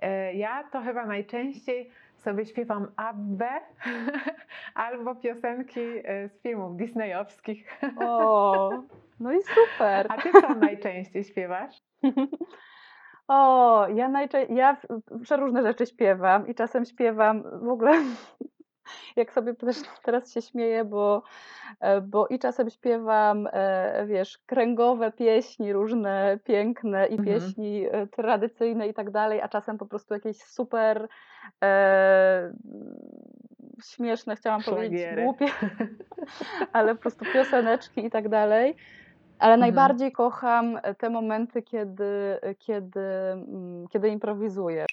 E, ja to chyba najczęściej sobie śpiewam Abbę albo piosenki e, z filmów disneyowskich. O, no i super. A ty co najczęściej śpiewasz? O, ja najczęściej, ja przeróżne rzeczy śpiewam i czasem śpiewam w ogóle, jak sobie też teraz się śmieję, bo, e, bo i czasem śpiewam, e, wiesz, kręgowe pieśni różne, piękne i Mhm. pieśni e, tradycyjne i tak dalej, a czasem po prostu jakieś super e, śmieszne, chciałam powiedzieć, Szlagiery. głupie, ale po prostu pioseneczki i tak dalej. Ale Mhm. najbardziej kocham te momenty, kiedy, kiedy, mm, kiedy improwizuję.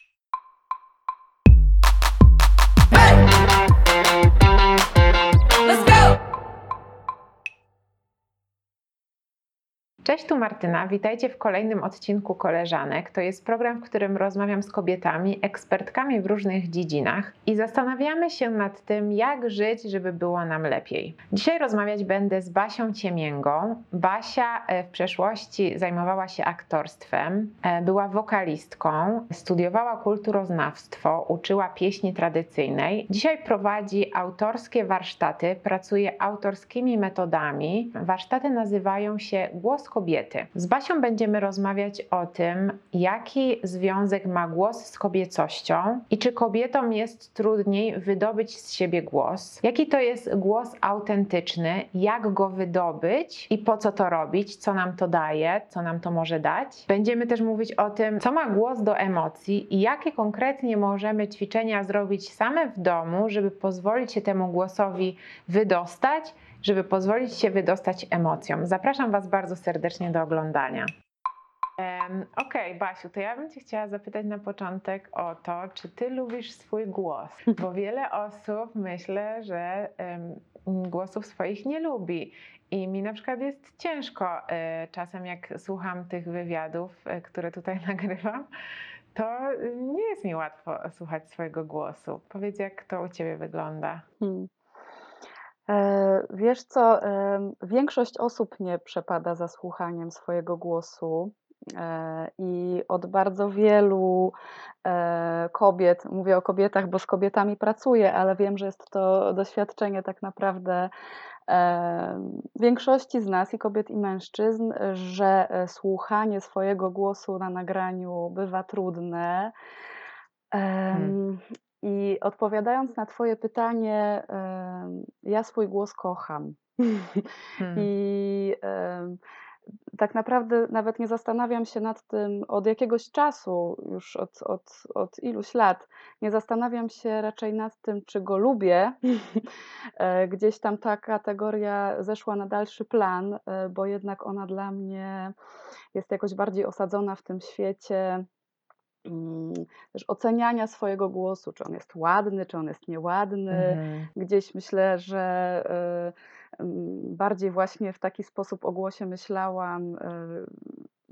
Cześć, tu Martyna. Witajcie w kolejnym odcinku Koleżanek. To jest program, w którym rozmawiam z kobietami, ekspertkami w różnych dziedzinach i zastanawiamy się nad tym, jak żyć, żeby było nam lepiej. Dzisiaj rozmawiać będę z Basią Ciemięgą. Basia e, w przeszłości zajmowała się aktorstwem, e, była wokalistką, studiowała kulturoznawstwo, uczyła pieśni tradycyjnej. Dzisiaj prowadzi autorskie warsztaty, pracuje autorskimi metodami. Warsztaty nazywają się Głos Kobiety. Z Basią będziemy rozmawiać o tym, jaki związek ma głos z kobiecością i czy kobietom jest trudniej wydobyć z siebie głos, jaki to jest głos autentyczny, jak go wydobyć i po co to robić, co nam to daje, co nam to może dać. Będziemy też mówić o tym, co ma głos do emocji i jakie konkretnie możemy ćwiczenia zrobić same w domu, żeby pozwolić się temu głosowi wydostać żeby pozwolić się wydostać emocjom. Zapraszam Was bardzo serdecznie do oglądania. Okej, Basiu, to ja bym Cię chciała zapytać na początek o to, czy Ty lubisz swój głos? Bo wiele osób myślę, że em, głosów swoich nie lubi. I mi na przykład jest ciężko e, czasem, jak słucham tych wywiadów, e, które tutaj nagrywam, to y, nie jest mi łatwo słuchać swojego głosu. Powiedz, jak to u Ciebie wygląda? Hmm. E, Wiesz co, em, większość osób nie przepada za słuchaniem swojego głosu. e, I od bardzo wielu e, kobiet, mówię o kobietach, bo z kobietami pracuję, ale wiem, że jest to doświadczenie tak naprawdę e, większości z nas, i kobiet, i mężczyzn, że e, słuchanie swojego głosu na nagraniu bywa trudne. Em, I odpowiadając na Twoje pytanie, ja swój głos kocham. Hmm. I tak naprawdę nawet nie zastanawiam się nad tym od jakiegoś czasu, już od, od, od iluś lat, nie zastanawiam się raczej nad tym, czy go lubię. E, Gdzieś tam ta kategoria zeszła na dalszy plan, e, bo jednak ona dla mnie jest jakoś bardziej osadzona w tym świecie też oceniania swojego głosu, czy on jest ładny, czy on jest nieładny. Mhm. Gdzieś myślę, że y, mm, bardziej właśnie w taki sposób o głosie myślałam y,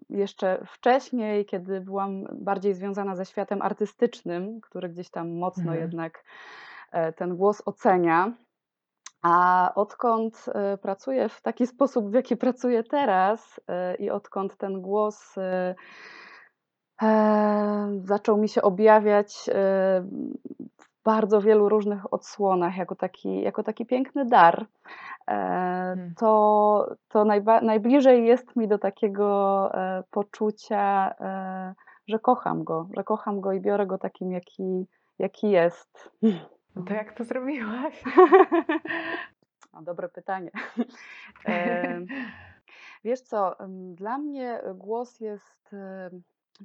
jeszcze wcześniej, kiedy byłam bardziej związana ze światem artystycznym, który gdzieś tam mocno Mhm. jednak e, ten głos ocenia. A odkąd e, pracuję w taki sposób, w jaki pracuję teraz e, i odkąd ten głos e, zaczął mi się objawiać e, w bardzo wielu różnych odsłonach, jako taki, jako taki piękny dar, e, to, to najba, najbliżej jest mi do takiego e, poczucia, e, że kocham go, że kocham go i biorę go takim, jaki, jaki jest. No to jak to zrobiłaś? O, dobre pytanie. Wiesz co, dla mnie głos jest,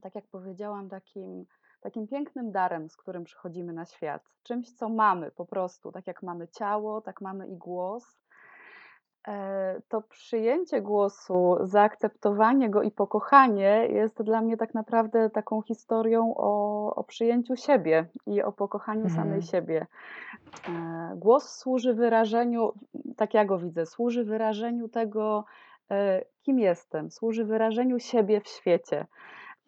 tak jak powiedziałam, takim, takim pięknym darem, z którym przychodzimy na świat. Czymś, co mamy po prostu. Tak jak mamy ciało, tak mamy i głos. E, To przyjęcie głosu, zaakceptowanie go i pokochanie jest dla mnie tak naprawdę taką historią o, o przyjęciu siebie i o pokochaniu Mhm. samej siebie. E, Głos służy wyrażeniu, tak ja go widzę, służy wyrażeniu tego, e, kim jestem, służy wyrażeniu siebie w świecie.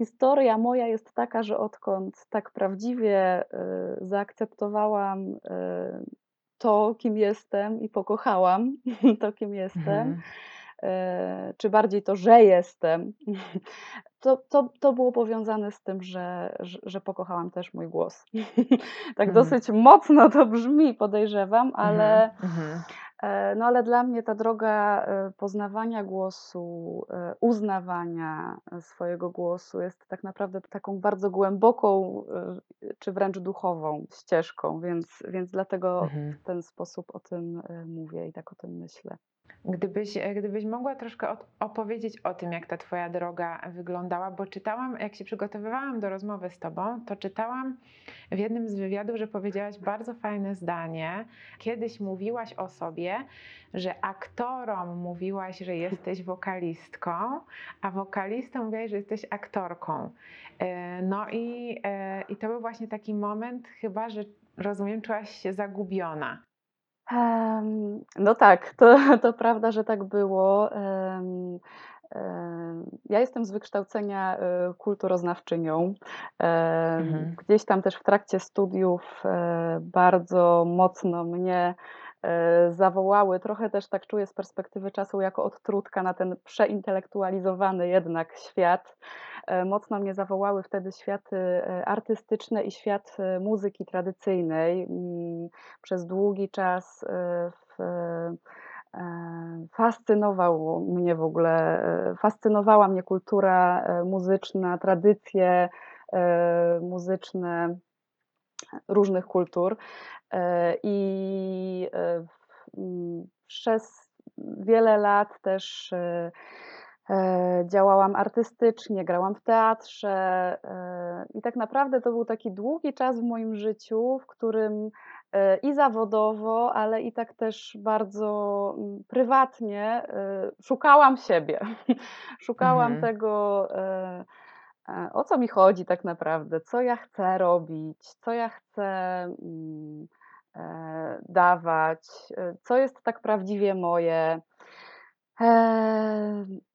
Historia moja jest taka, że odkąd tak prawdziwie e, zaakceptowałam e, to, kim jestem i pokochałam to, kim jestem, Mhm. e, czy bardziej to, że jestem, to, to, to było powiązane z tym, że, że, że pokochałam też mój głos. tak Mhm. dosyć mocno to brzmi, podejrzewam, ale, Mhm, mhm. No ale dla mnie ta droga e, poznawania głosu, e, uznawania swojego głosu jest tak naprawdę taką bardzo głęboką, e, czy wręcz duchową ścieżką, więc, więc dlatego Mhm. w ten sposób o tym e, mówię i tak o tym myślę. Gdybyś, e, gdybyś mogła troszkę opowiedzieć o tym, jak ta Twoja droga wyglądała, bo czytałam, jak się przygotowywałam do rozmowy z Tobą, to czytałam w jednym z wywiadów, że powiedziałaś bardzo fajne zdanie. Kiedyś mówiłaś o sobie, że aktorom mówiłaś, że jesteś wokalistką, a wokalistom mówiłaś, że jesteś aktorką. E, No i, e, i to był właśnie taki moment, chyba, że rozumiem, czułaś się zagubiona. No tak, to, to prawda, że tak było. Ja jestem z wykształcenia e, kulturoznawczynią. Mhm. Gdzieś tam też w trakcie studiów e, bardzo mocno mnie e, zawołały, trochę też tak czuję z perspektywy czasu, jako odtrutka na ten przeintelektualizowany jednak świat. E, Mocno mnie zawołały wtedy światy e, artystyczne i świat e, muzyki tradycyjnej. Mm, Przez długi czas w, fascynował mnie w ogóle, fascynowała mnie kultura muzyczna, tradycje muzyczne różnych kultur. I mm, przez wiele lat też działałam artystycznie, grałam w teatrze e, i tak naprawdę to był taki długi czas w moim życiu, w którym e, i zawodowo, ale i tak też bardzo mm, prywatnie e, szukałam siebie. Szukałam Mhm. tego, e, e, o co mi chodzi tak naprawdę, co ja chcę robić, co ja chcę mm, e, dawać, e, co jest tak prawdziwie moje.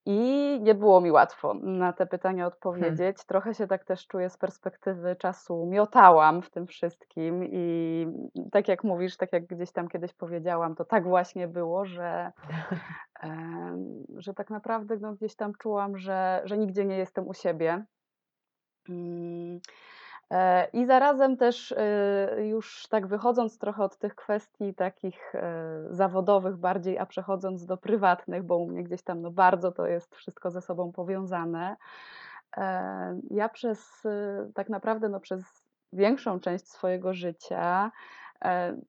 I nie było mi łatwo na te pytania Hmm. odpowiedzieć. Trochę się tak też czuję z perspektywy czasu. Miotałam w tym wszystkim i tak jak mówisz, tak jak gdzieś tam kiedyś powiedziałam, to tak właśnie było, że, że tak naprawdę no, gdzieś tam czułam, że, że nigdzie nie jestem u siebie. E, I zarazem też e, już tak wychodząc trochę od tych kwestii takich e, zawodowych bardziej, a przechodząc do prywatnych, bo u mnie gdzieś tam no bardzo to jest wszystko ze sobą powiązane. Ja przez tak naprawdę no przez większą część swojego życia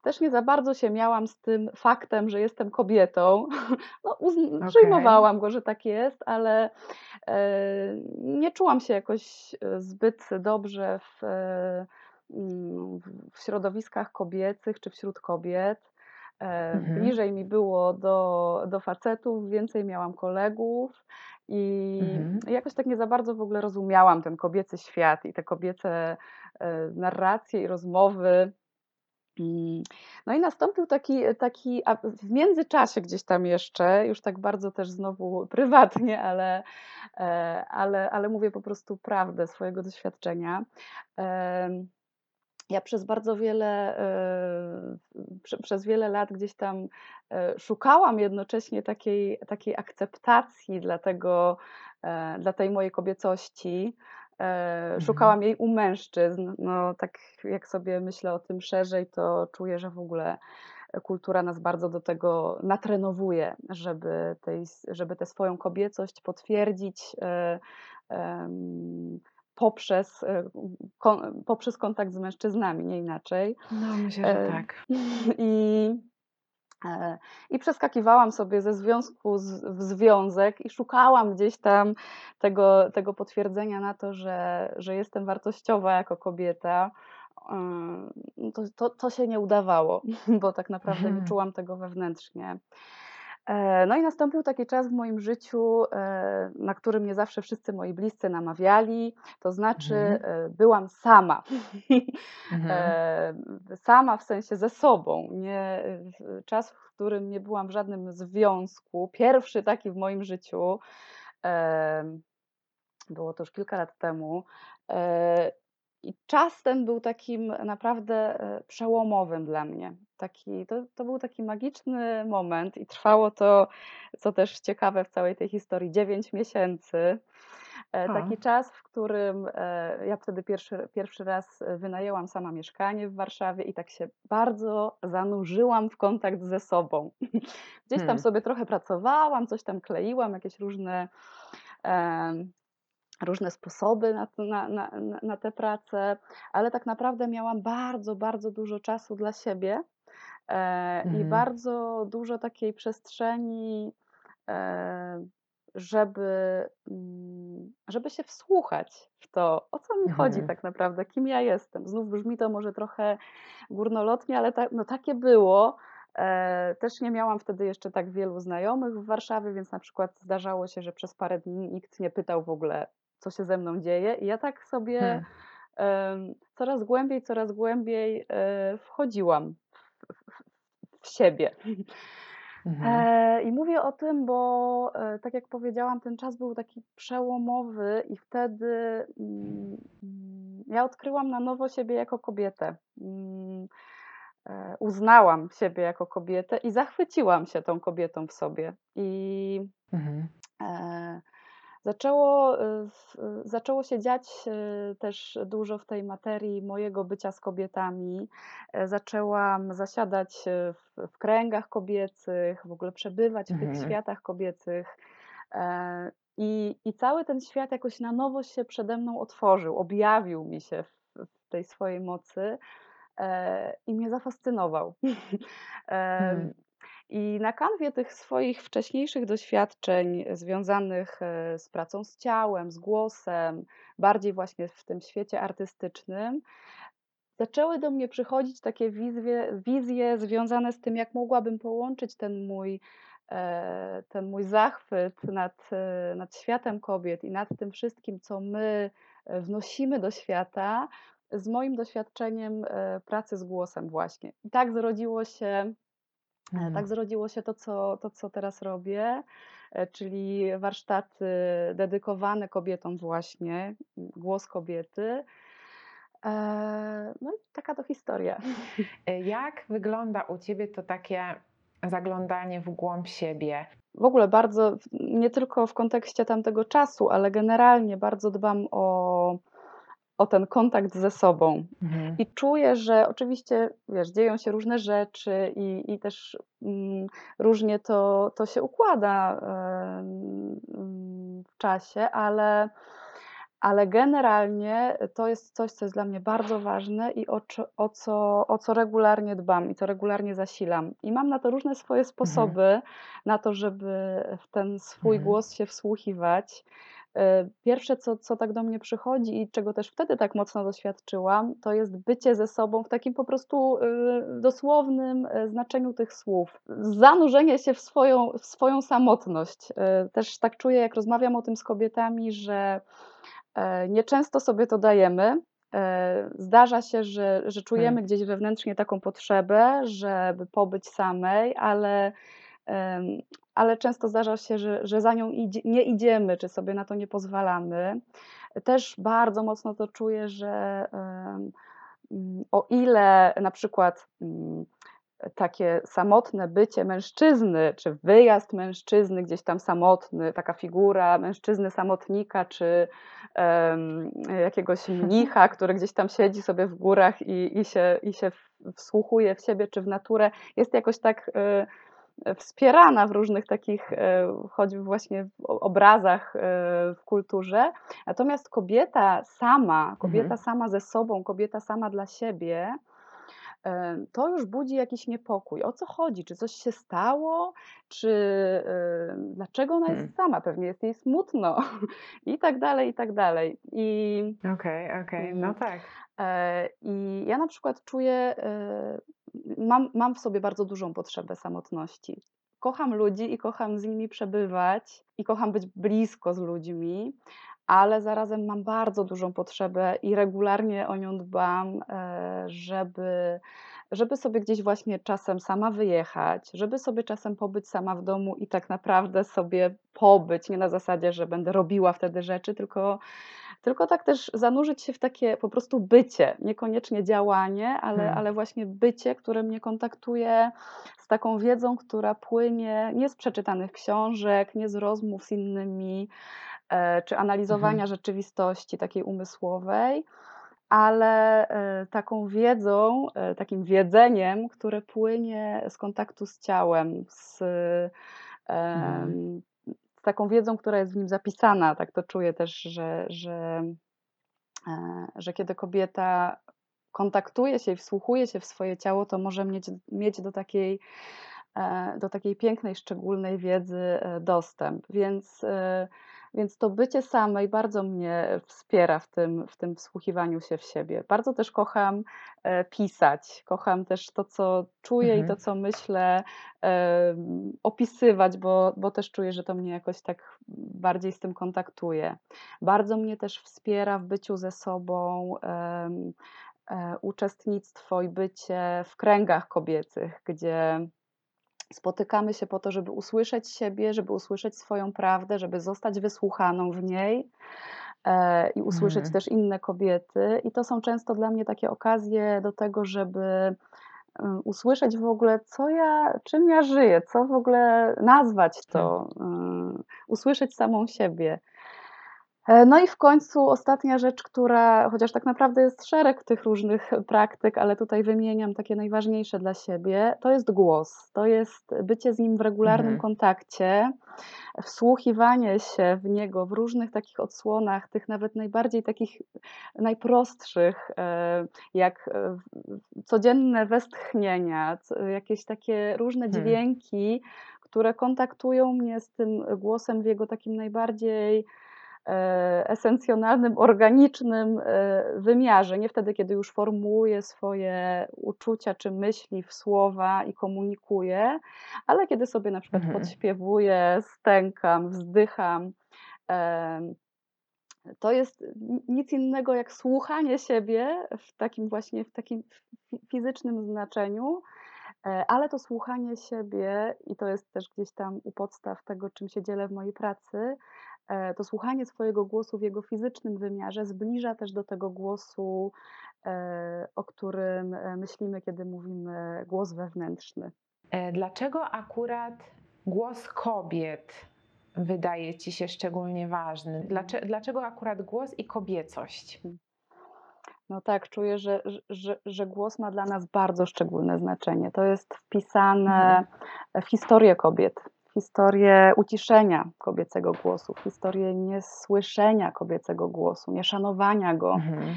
też nie za bardzo się miałam z tym faktem, że jestem kobietą. No, Okej. przyjmowałam go, że tak jest, ale e, nie czułam się jakoś e, zbyt dobrze w, e, mm, w- środowiskach kobiecych czy wśród kobiet. E, Mhm. Bliżej mi było do, do facetów, więcej miałam kolegów i Mhm. jakoś tak nie za bardzo w ogóle rozumiałam ten kobiecy świat i te kobiece e, narracje i rozmowy. Mm, No i nastąpił taki, taki, w międzyczasie gdzieś tam jeszcze, już tak bardzo też znowu prywatnie, ale, e, ale, ale mówię po prostu prawdę swojego doświadczenia. Ja przez bardzo wiele, e, prze- przez wiele lat gdzieś tam e, szukałam jednocześnie takiej, takiej akceptacji dla tego, dla tej mojej kobiecości. E, Mhm. Szukałam jej u mężczyzn. No, tak jak sobie myślę o tym szerzej, to czuję, że w ogóle kultura nas bardzo do tego natrenowuje, żeby, tej, żeby tę swoją kobiecość potwierdzić e, poprzez, e, poprzez kontakt z mężczyznami, nie inaczej. No, myślę, że tak. I, I przeskakiwałam sobie ze związku z, w związek i szukałam gdzieś tam tego, tego potwierdzenia na to, że, że jestem wartościowa jako kobieta. To, to, to się nie udawało, bo tak naprawdę nie Mhm. czułam tego wewnętrznie. E, No i nastąpił taki czas w moim życiu, e, na który mnie zawsze wszyscy moi bliscy namawiali, to znaczy Mhm. e, byłam sama. Mhm. Sama w sensie ze sobą. Nie, czas, w którym nie byłam w żadnym związku, pierwszy taki w moim życiu, było to już kilka lat temu. E, I czas ten był takim naprawdę e, przełomowym dla mnie. Taki, to, to był taki magiczny moment i trwało to, co też ciekawe w całej tej historii, 9 miesięcy. E, O. Taki czas, w którym e, ja wtedy pierwszy, pierwszy raz e, wynajęłam sama mieszkanie w Warszawie i tak się bardzo zanurzyłam w kontakt ze sobą. Gdzieś tam Hmm. sobie trochę pracowałam, coś tam kleiłam, jakieś różne, różne sposoby na, na, na, na- tę pracę, ale tak naprawdę miałam bardzo, bardzo dużo czasu dla siebie e, i Mhm. bardzo dużo takiej przestrzeni, e, żeby, mm, żeby się wsłuchać w to, o co mi chodzi Mhm. tak naprawdę, kim ja jestem. Znów brzmi to może trochę górnolotnie, ale tak, no takie było. E, Też nie miałam wtedy jeszcze tak wielu znajomych w Warszawie, więc na przykład zdarzało się, że przez parę dni nikt nie pytał w ogóle, co się ze mną dzieje. I ja tak sobie Hmm. coraz głębiej, coraz głębiej e, wchodziłam w, w, w siebie. Mhm. E, I mówię o tym, bo e, tak jak powiedziałam, ten czas był taki przełomowy i wtedy mm, ja odkryłam na nowo siebie jako kobietę. Mm, Uznałam siebie jako kobietę i zachwyciłam się tą kobietą w sobie. I Mhm. E, Zaczęło, e, w- zaczęło się dziać e, też dużo w tej materii mojego bycia z kobietami. E, Zaczęłam zasiadać e, w, w kręgach kobiecych, w ogóle przebywać w tych Mhm. światach kobiecych. E, I, I cały ten świat jakoś na nowo się przede mną otworzył, objawił mi się w, w tej swojej mocy e, i mnie zafascynował. E, Hmm. I na kanwie tych swoich wcześniejszych doświadczeń związanych e, z pracą z ciałem, z głosem, bardziej właśnie w tym świecie artystycznym, zaczęły do mnie przychodzić takie wizje, wizje związane z tym, jak mogłabym połączyć ten mój, e, ten mój zachwyt nad, e, nad światem kobiet i nad tym wszystkim, co my wnosimy do świata, z moim doświadczeniem pracy z głosem właśnie. I tak zrodziło się Hmm. Tak zrodziło się to, co, to, co teraz robię, e, czyli warsztaty dedykowane kobietom właśnie, głos kobiety. E, No i taka to historia. E, Jak wygląda u ciebie to takie zaglądanie w głąb siebie? W ogóle bardzo, nie tylko w kontekście tamtego czasu, ale generalnie bardzo dbam o, o ten kontakt ze sobą. Mhm. I czuję, że oczywiście, wiesz, dzieją się różne rzeczy i, i też mm, różnie to, to się układa w czasie, ale, ale generalnie to jest coś, co jest dla mnie bardzo ważne i o, o, co, o co regularnie dbam i co regularnie zasilam. I mam na to różne swoje sposoby, na to, żeby w ten swój Mhm. głos się wsłuchiwać. E, Pierwsze, co, co tak do mnie przychodzi i czego też wtedy tak mocno doświadczyłam, to jest bycie ze sobą w takim po prostu e, dosłownym e, znaczeniu tych słów. Zanurzenie się w swoją, w swoją samotność. Też tak czuję, jak rozmawiam o tym z kobietami, że e, nieczęsto sobie to dajemy. E, Zdarza się, że, że czujemy Hmm. gdzieś wewnętrznie taką potrzebę, żeby pobyć samej, ale ale często zdarza się, że, że za nią idzie, nie idziemy, czy sobie na to nie pozwalamy. Też bardzo mocno to czuję, że mm, o ile na przykład mm, takie samotne bycie mężczyzny, czy wyjazd mężczyzny gdzieś tam samotny, taka figura mężczyzny samotnika, czy em, jakiegoś mnicha, który gdzieś tam siedzi sobie w górach i, i, się, i się wsłuchuje w siebie czy w naturę, jest jakoś tak y, wspierana w różnych takich, e, choćby właśnie obrazach e, w kulturze. Natomiast kobieta sama, kobieta Mhm. sama ze sobą, kobieta sama dla siebie, e, to już budzi jakiś niepokój. O co chodzi? Czy coś się stało? Czy dlaczego ona Hmm. jest sama? Pewnie jest jej smutno i tak dalej, i tak dalej. I Okej, okej, no Mm. tak. I ja na przykład czuję, mam, mam w sobie bardzo dużą potrzebę samotności. Kocham ludzi i kocham z nimi przebywać i kocham być blisko z ludźmi, ale zarazem mam bardzo dużą potrzebę i regularnie o nią dbam, e, żeby, żeby sobie gdzieś właśnie czasem sama wyjechać, żeby sobie czasem pobyć sama w domu i tak naprawdę sobie pobyć, nie na zasadzie, że będę robiła wtedy rzeczy, tylko tylko tak też zanurzyć się w takie po prostu bycie, niekoniecznie działanie, ale, Hmm. ale właśnie bycie, które mnie kontaktuje z taką wiedzą, która płynie nie z przeczytanych książek, nie z rozmów z innymi, e, czy analizowania Mhm. rzeczywistości takiej umysłowej, ale e, taką wiedzą, e, takim wiedzeniem, które płynie z kontaktu z ciałem, z, Mhm. Taką wiedzą, która jest w nim zapisana. Tak to czuję też, że, że, e, że kiedy kobieta kontaktuje się i wsłuchuje się w swoje ciało, to może mieć, mieć do takiej e, do takiej pięknej, szczególnej wiedzy e, dostęp. Więc, więc to bycie samej bardzo mnie wspiera w tym, w tym wsłuchiwaniu się w siebie. Bardzo też kocham e, pisać, kocham też to, co czuję i to, Mhm. co myślę, e, opisywać, bo, bo też czuję, że to mnie jakoś tak bardziej z tym kontaktuje. Bardzo mnie też wspiera w byciu ze sobą. e, uczestnictwo i bycie w kręgach kobiecych, gdzie spotykamy się po to, żeby usłyszeć siebie, żeby usłyszeć swoją prawdę, żeby zostać wysłuchaną w niej e, i usłyszeć Mhm. też inne kobiety. I to są często dla mnie takie okazje do tego, żeby y, usłyszeć w ogóle, co ja, czym ja żyję, co w ogóle nazwać to, y, usłyszeć samą siebie. E, No i w końcu ostatnia rzecz, która, chociaż tak naprawdę jest szereg tych różnych praktyk, ale tutaj wymieniam takie najważniejsze dla siebie, to jest głos. To jest bycie z nim w regularnym Mhm. kontakcie, wsłuchiwanie się w niego w różnych takich odsłonach, tych nawet najbardziej takich najprostszych, e, jak e, codzienne westchnienia, jakieś takie różne Hmm. dźwięki, które kontaktują mnie z tym głosem w jego takim najbardziej esencjonalnym, organicznym e, wymiarze. Nie wtedy, kiedy już formułuję swoje uczucia czy myśli w słowa i komunikuję, ale kiedy sobie na przykład Mhm. podśpiewuję, stękam, wzdycham. em, To jest ni- nic innego jak słuchanie siebie w takim właśnie w takim fi- fizycznym znaczeniu, E, Ale to słuchanie siebie, i to jest też gdzieś tam u podstaw tego, czym się dzielę w mojej pracy, e, to słuchanie swojego głosu w jego fizycznym wymiarze zbliża też do tego głosu, e, o którym e, myślimy, kiedy mówimy głos wewnętrzny. E, Dlaczego akurat głos kobiet wydaje ci się szczególnie ważny? Dlaczego, dlaczego akurat głos i kobiecość? No tak, czuję, że, że, że głos ma dla nas bardzo szczególne znaczenie. To jest wpisane w historię kobiet, historię uciszenia kobiecego głosu, historię niesłyszenia kobiecego głosu, nieszanowania go. Mhm.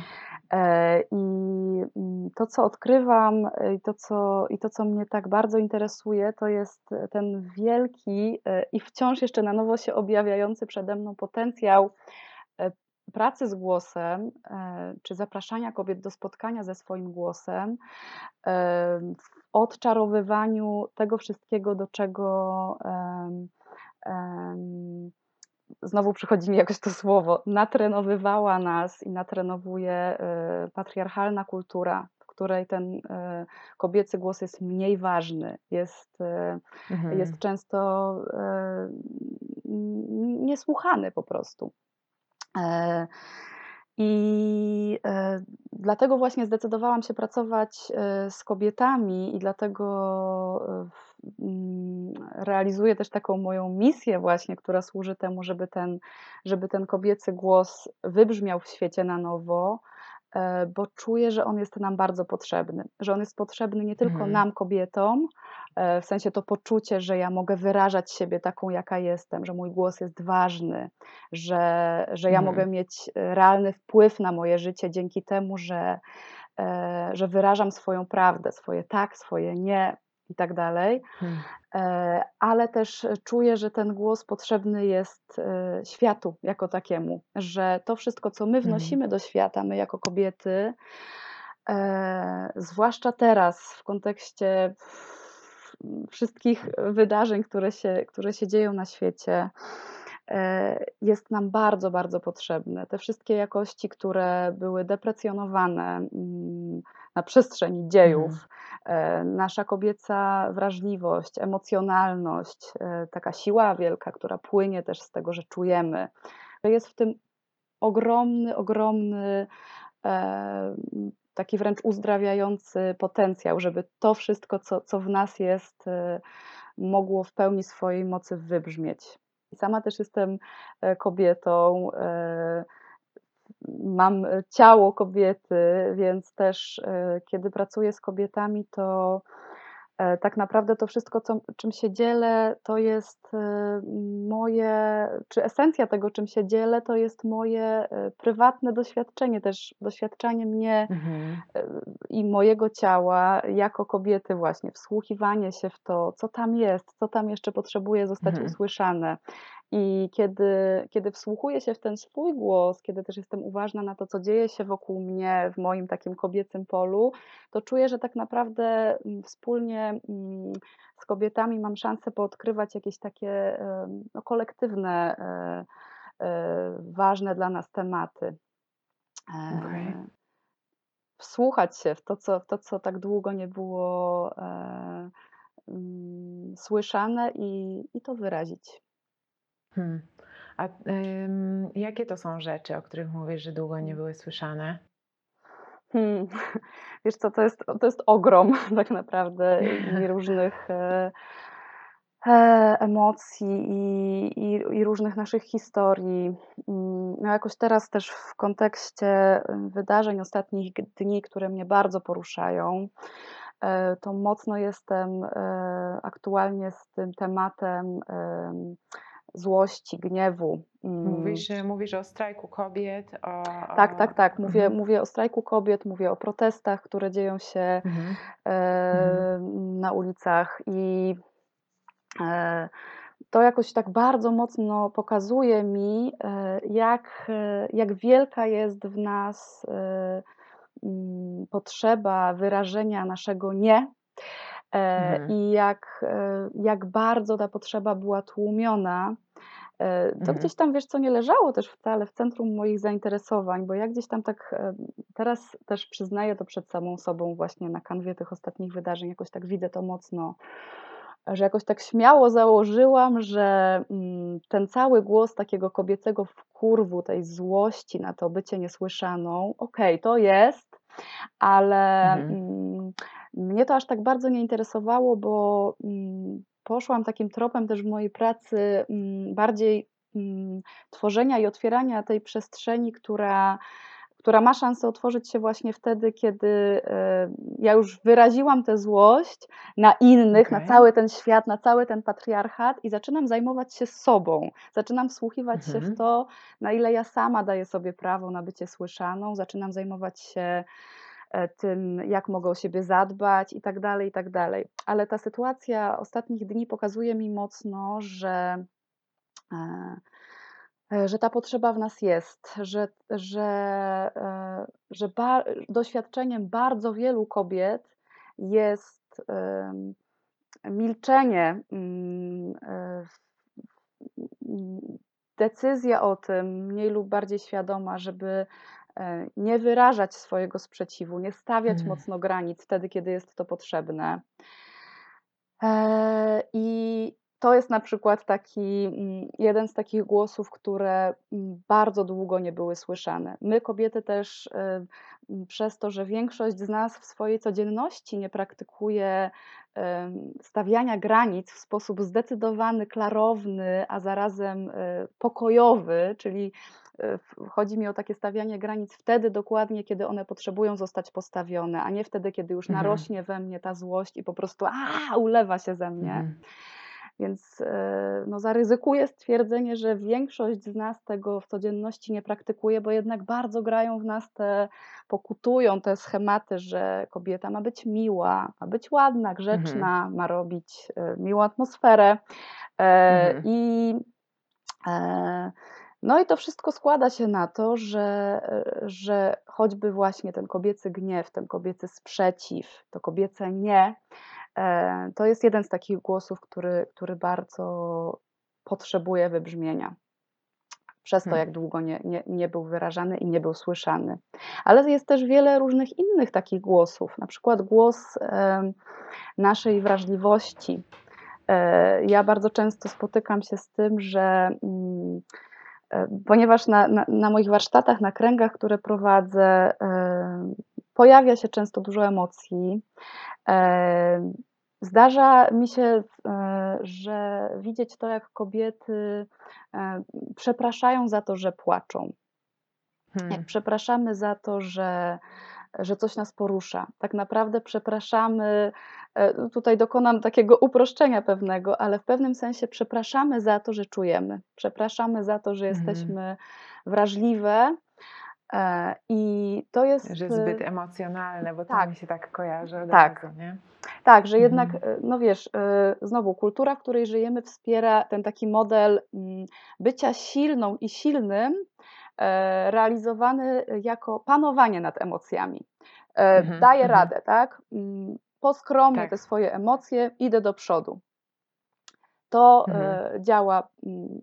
E, I mm, to, co odkrywam e, i to co, i to, co mnie tak bardzo interesuje, to jest ten wielki e, i wciąż jeszcze na nowo się objawiający przede mną potencjał pracy z głosem, e, czy zapraszania kobiet do spotkania ze swoim głosem, e, w odczarowywaniu tego wszystkiego, do czego znowu przychodzi mi jakoś to słowo, natrenowywała nas i natrenowuje y, patriarchalna kultura, w której ten kobiecy głos jest mniej ważny, jest, Mhm. jest często niesłuchany po prostu. E, I e, dlatego właśnie zdecydowałam się pracować e, z kobietami, i dlatego mm, realizuję też taką moją misję, właśnie, która służy temu, żeby ten, żeby ten kobiecy głos wybrzmiał w świecie na nowo, bo czuję, że on jest nam bardzo potrzebny. Że on jest potrzebny nie tylko Mhm. nam, kobietom, e, w sensie to poczucie, że ja mogę wyrażać siebie taką, jaka jestem, że mój głos jest ważny, że, że ja Mhm. mogę mieć e, realny wpływ na moje życie dzięki temu, że, e, że wyrażam swoją prawdę, swoje tak, swoje nie i tak dalej. Hmm. E, Ale też czuję, że ten głos potrzebny jest e, światu jako takiemu, że to wszystko, co my Mhm. wnosimy do świata, my jako kobiety, e, zwłaszcza teraz w kontekście wszystkich wydarzeń, które się, które się dzieją na świecie, jest nam bardzo, bardzo potrzebne. Te wszystkie jakości, które były deprecjonowane mm, na przestrzeni dziejów, e, nasza kobieca wrażliwość, emocjonalność, e, taka siła wielka, która płynie też z tego, że czujemy, jest w tym ogromny, ogromny, e, taki wręcz uzdrawiający potencjał, żeby to wszystko, co, co w nas jest, e, mogło w pełni swojej mocy wybrzmieć. Sama też jestem e, kobietą, e, mam ciało kobiety, więc też e, kiedy pracuję z kobietami, to E, tak naprawdę to wszystko, co, czym się dzielę, to jest e, moje, czy esencja tego, czym się dzielę, to jest moje e, prywatne doświadczenie, też doświadczenie mnie Mhm. i mojego ciała jako kobiety, właśnie wsłuchiwanie się w to, co tam jest, co tam jeszcze potrzebuje zostać Mhm. usłyszane. I kiedy, kiedy wsłuchuję się w ten swój głos, kiedy też jestem uważna na to, co dzieje się wokół mnie w moim takim kobiecym polu, to czuję, że tak naprawdę mm, wspólnie mm, z kobietami mam szansę poodkrywać jakieś takie no, kolektywne, e, e, ważne dla nas tematy. E, Wsłuchać się w to, co, w to, co tak długo nie było mm, słyszane i, i to wyrazić. Hmm. A ym, jakie to są rzeczy, o których mówisz, że długo nie były słyszane? Hmm. Wiesz co, to jest, to jest ogrom tak naprawdę i różnych e, e, emocji i, i, i różnych naszych historii. Mm, No jakoś teraz też w kontekście y, wydarzeń ostatnich dni, które mnie bardzo poruszają, e, to mocno jestem e, aktualnie z tym tematem em, złości, gniewu. Mm, Mówisz, że mówisz o strajku kobiet, o... Tak, o... tak, tak. Mówię, Mhm. mówię o strajku kobiet, mówię o protestach, które dzieją się Mhm. e, na ulicach i e, to jakoś tak bardzo mocno pokazuje mi, e, jak, e, jak wielka jest w nas e, mm, potrzeba wyrażenia naszego nie. E, Mhm. I jak, e, jak bardzo ta potrzeba była tłumiona, E, To Mhm. gdzieś tam, wiesz co, nie leżało też wcale w centrum moich zainteresowań, bo ja gdzieś tam tak teraz też przyznaję to przed samą sobą właśnie na kanwie tych ostatnich wydarzeń, jakoś tak widzę to mocno, że jakoś tak śmiało założyłam, że mm, ten cały głos takiego kobiecego wkurwu, tej złości na to bycie niesłyszaną, okej, to jest, ale Mhm. Mnie to aż tak bardzo nie interesowało, bo mm, poszłam takim tropem też w mojej pracy mm, bardziej mm, tworzenia i otwierania tej przestrzeni, która, która ma szansę otworzyć się właśnie wtedy, kiedy e, ja już wyraziłam tę złość na innych, na Okej. cały ten świat, na cały ten patriarchat i zaczynam zajmować się sobą. Zaczynam wsłuchiwać się Mhm. w to, na ile ja sama daję sobie prawo na bycie słyszaną. Zaczynam zajmować się tym, jak mogę o siebie zadbać i tak dalej, i tak dalej. Ale ta sytuacja ostatnich dni pokazuje mi mocno, że, e, e, że ta potrzeba w nas jest, że, że, e, że ba, doświadczeniem bardzo wielu kobiet jest milczenie, mm, e, decyzja o tym, mniej lub bardziej świadoma, żeby e, nie wyrażać swojego sprzeciwu, nie stawiać Mhm. mocno granic wtedy, kiedy jest to potrzebne. E, I to jest na przykład taki mm, jeden z takich głosów, które mm, bardzo długo nie były słyszane. My, kobiety, też e, przez to, że większość z nas w swojej codzienności nie praktykuje stawiania granic w sposób zdecydowany, klarowny, a zarazem e, pokojowy, czyli e, chodzi mi o takie stawianie granic wtedy dokładnie, kiedy one potrzebują zostać postawione, a nie wtedy, kiedy już Mhm. narośnie we mnie ta złość i po prostu a, ulewa się ze mnie. Mhm. Więc e, no, zaryzykuję stwierdzenie, że większość z nas tego w codzienności nie praktykuje, bo jednak bardzo grają w nas te, pokutują te schematy, że kobieta ma być miła, ma być ładna, Mhm. grzeczna, ma robić e, miłą atmosferę. E, Mhm. I e, no i to wszystko składa się na to, że, e, że choćby właśnie ten kobiecy gniew, ten kobiecy sprzeciw, to kobiece nie, e, to jest jeden z takich głosów, który, który bardzo potrzebuje wybrzmienia. Przez to, Hmm. jak długo nie, nie, nie był wyrażany i nie był słyszany. Ale jest też wiele różnych innych takich głosów, na przykład głos naszej wrażliwości. E, Ja bardzo często spotykam się z tym, że mm, ponieważ na, na, na moich warsztatach, na kręgach, które prowadzę, e, pojawia się często dużo emocji. E, zdarza mi się, że widzieć to, jak kobiety przepraszają za to, że płaczą. Jak Hmm. przepraszamy za to, że, że coś nas porusza. Tak naprawdę przepraszamy, e, tutaj dokonam takiego uproszczenia pewnego, ale w pewnym sensie przepraszamy za to, że czujemy. Przepraszamy za to, że Mhm. jesteśmy wrażliwe. e, I to jest. Że zbyt emocjonalne, bo to tak. mi się tak kojarzy od Tak. razu, nie? Tak, że jednak, Mhm. e, no wiesz, e, znowu kultura, w której żyjemy, wspiera ten taki model mm, bycia silną i silnym, e, realizowany jako panowanie nad emocjami. E, Mhm, Daję mhm. radę, tak? Poskromie Tak. te swoje emocje, idę do przodu. To Mhm. e, działa mm,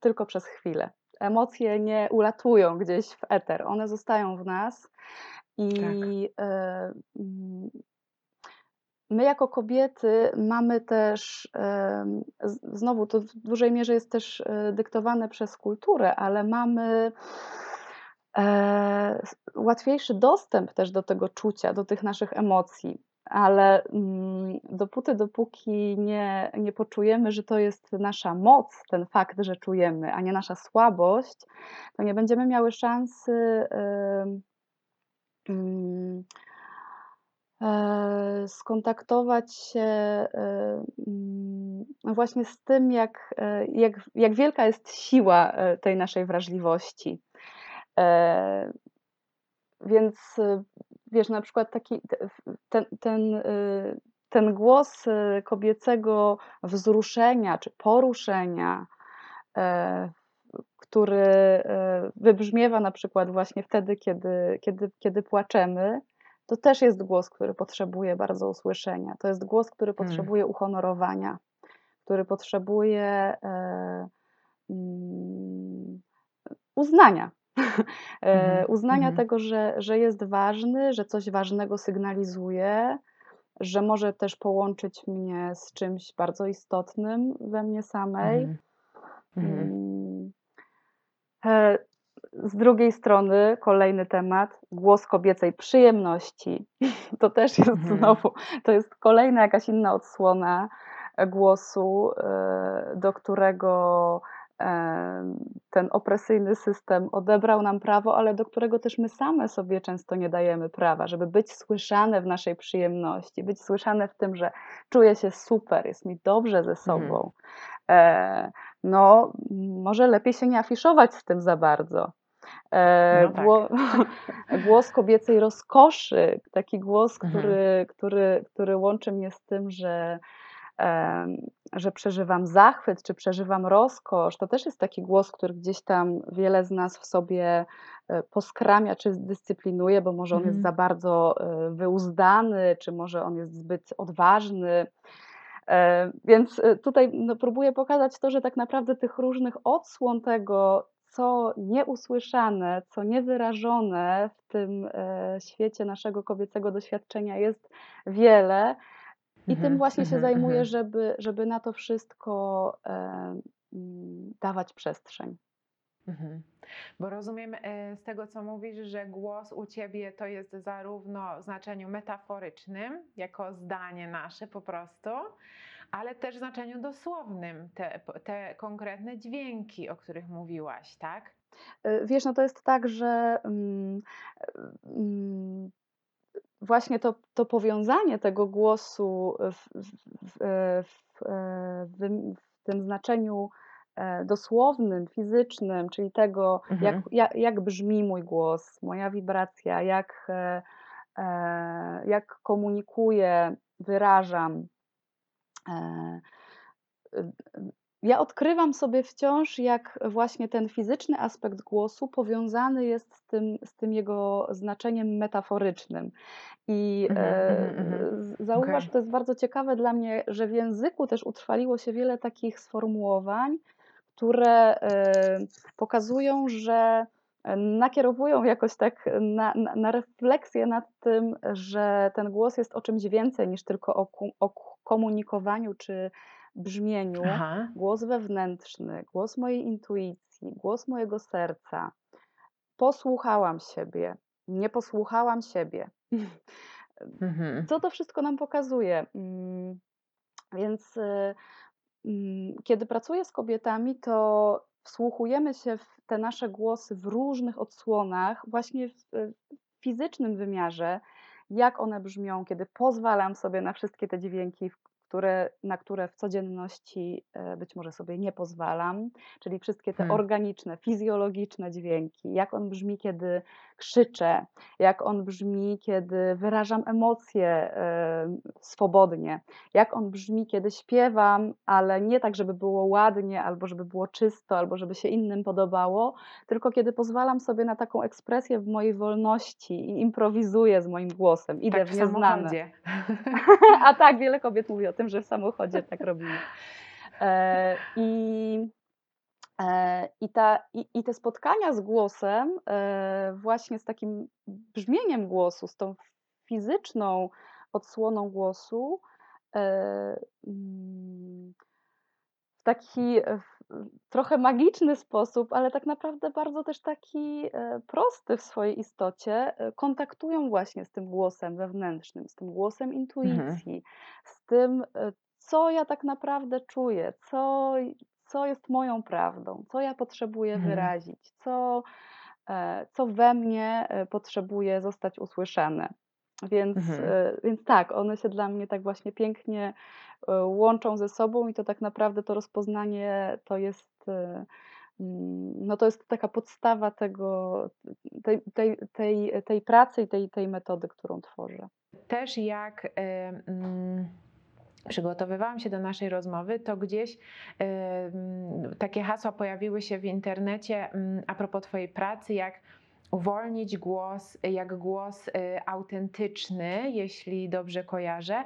tylko przez chwilę. Emocje nie ulatują gdzieś w eter, one zostają w nas i Tak. e, mm, My jako kobiety mamy też, z- znowu to w dużej mierze jest też e, dyktowane przez kulturę, ale mamy e, łatwiejszy dostęp też do tego czucia, do tych naszych emocji. Ale mm, dopóty, dopóki nie, nie poczujemy, że to jest nasza moc, ten fakt, że czujemy, a nie nasza słabość, to nie będziemy miały szansy em, mm, e, skontaktować się e, mm, właśnie z tym, jak, e, jak, jak wielka jest siła e, tej naszej wrażliwości. Więc wiesz, na przykład taki te- ten, ten, e, ten głos e, kobiecego wzruszenia czy poruszenia, e, który e, wybrzmiewa na przykład właśnie wtedy, kiedy, kiedy, kiedy płaczemy, to też jest głos, który potrzebuje bardzo usłyszenia. To jest głos, który potrzebuje uhonorowania, który potrzebuje e, mm, uznania. E, Mhm, uznania mhm. tego, że, że jest ważny, że coś ważnego sygnalizuje, że może też połączyć mnie z czymś bardzo istotnym we mnie samej. Mhm. Mhm. Mm. E, Z drugiej strony, kolejny temat, głos kobiecej przyjemności. To też jest Mhm. znowu, to jest kolejna jakaś inna odsłona e, głosu, e, do którego e, ten opresyjny system odebrał nam prawo, ale do którego też my same sobie często nie dajemy prawa, żeby być słyszane w naszej przyjemności, być słyszane w tym, że czuję się super, jest mi dobrze ze sobą. E, no, może lepiej się nie afiszować z tym za bardzo. E, No tak. gło, głos kobiecej rozkoszy, taki głos, Mhm. który, który, który łączy mnie z tym, że, że przeżywam zachwyt, czy przeżywam rozkosz. To też jest taki głos, który gdzieś tam wiele z nas w sobie e, poskramia, czy dyscyplinuje, bo może on jest Mhm. za bardzo e, wyuzdany, czy może on jest zbyt odważny. E, Więc tutaj no, próbuję pokazać to, że tak naprawdę tych różnych odsłon tego, co nieusłyszane, co niewyrażone w tym świecie naszego kobiecego doświadczenia jest wiele. I tym Mhm, właśnie się mhm, zajmuję, mhm. żeby, żeby na to wszystko e, dawać przestrzeń. Mhm. Bo rozumiem e, z tego, co mówisz, że głos u ciebie to jest zarówno w znaczeniu metaforycznym, jako zdanie nasze po prostu, ale też w znaczeniu dosłownym, te, te konkretne dźwięki, o których mówiłaś, tak? E, Wiesz, no to jest tak, że mm, mm, właśnie to, to powiązanie tego głosu w, w, w, e, w, e, w, tym znaczeniu e, dosłownym, fizycznym, czyli tego, jak, Mhm. jak, jak brzmi mój głos, moja wibracja, jak, jak komunikuję, wyrażam. E, ja odkrywam sobie wciąż, jak właśnie ten fizyczny aspekt głosu powiązany jest z tym, z tym jego znaczeniem metaforycznym. I Mhm, e, mhm, mhm. z- zauważ, Okej. to jest bardzo ciekawe dla mnie, że w języku też utrwaliło się wiele takich sformułowań, które e, pokazują, że e, nakierowują jakoś tak na, na, na refleksję nad tym, że ten głos jest o czymś więcej niż tylko o, ku- o komunikowaniu czy brzmieniu, Aha. głos wewnętrzny, głos mojej intuicji, głos mojego serca. Posłuchałam siebie, nie posłuchałam siebie. Mhm. Co to wszystko nam pokazuje? Mm, Więc y, mm, kiedy pracuję z kobietami, to wsłuchujemy się w te nasze głosy w różnych odsłonach, właśnie w fizycznym wymiarze, jak one brzmią, kiedy pozwalam sobie na wszystkie te dźwięki, które, na które w codzienności e, być może sobie nie pozwalam, czyli wszystkie te Hmm. organiczne, fizjologiczne dźwięki, jak on brzmi, kiedy krzyczę, jak on brzmi, kiedy wyrażam emocje e, swobodnie, jak on brzmi, kiedy śpiewam, ale nie tak, żeby było ładnie, albo żeby było czysto, albo żeby się innym podobało, tylko kiedy pozwalam sobie na taką ekspresję w mojej wolności i improwizuję z moim głosem, idę Tak w nieznane. A tak, wiele kobiet mówi o tym, że w samochodzie tak robimy. E, I, e, i, ta, i, I te spotkania z głosem, e, właśnie z takim brzmieniem głosu, z tą fizyczną odsłoną głosu, mm, w taki trochę magiczny sposób, ale tak naprawdę bardzo też taki e, prosty w swojej istocie, e, kontaktują właśnie z tym głosem wewnętrznym, z tym głosem Mhm. intuicji, z tym, e, co ja tak naprawdę czuję, co, co jest moją prawdą, co ja potrzebuję Mhm. wyrazić, co, co we mnie potrzebuje zostać usłyszane. Więc, Mhm. więc tak, one się dla mnie tak właśnie pięknie łączą ze sobą i to tak naprawdę to rozpoznanie to jest, e, mm, no to jest taka podstawa tego, tej, tej, tej, tej pracy i tej, tej metody, którą tworzę. Też jak y, mm, przygotowywałam się do naszej rozmowy, to gdzieś mm, takie hasła pojawiły się w internecie mm, a propos Twojej pracy, jak uwolnić głos, jak głos autentyczny, jeśli dobrze kojarzę.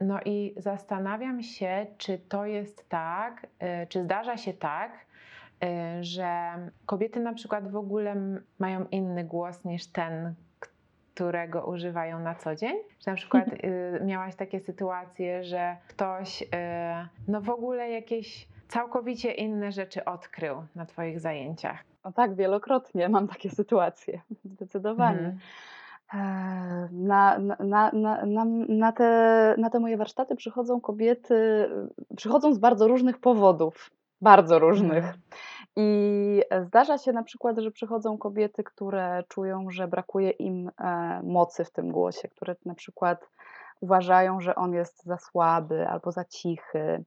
No i zastanawiam się, czy to jest tak, y, czy zdarza się tak, y, że kobiety na przykład w ogóle mają inny głos niż ten, którego używają na co dzień? Że na przykład y, miałaś takie sytuacje, że ktoś y, no w ogóle jakieś całkowicie inne rzeczy odkrył na Twoich zajęciach. No tak, wielokrotnie mam takie sytuacje, zdecydowanie. Mhm. Na, na, na, na, na, na, te, na te moje warsztaty przychodzą kobiety, przychodzą z bardzo różnych powodów, bardzo różnych. Mhm. I zdarza się na przykład, że przychodzą kobiety, które czują, że brakuje im e, mocy w tym głosie, które na przykład uważają, że on jest za słaby albo za cichy,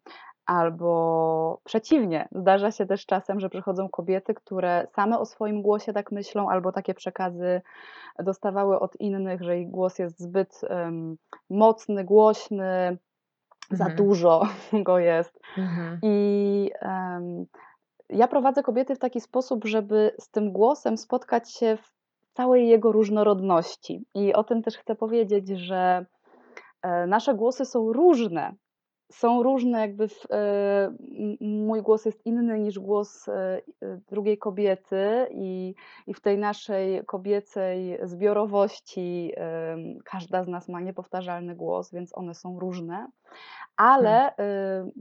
albo przeciwnie. Zdarza się też czasem, że przychodzą kobiety, które same o swoim głosie tak myślą, albo takie przekazy dostawały od innych, że ich głos jest zbyt em, mocny, głośny, za Mhm. dużo go jest. Mhm. I em, ja prowadzę kobiety w taki sposób, żeby z tym głosem spotkać się w całej jego różnorodności. I o tym też chcę powiedzieć, że e, nasze głosy są różne. Są różne, jakby w, e, mój głos jest inny niż głos e, e, drugiej kobiety, i, i w tej naszej kobiecej zbiorowości każda z nas ma niepowtarzalny głos, więc one są różne ale y,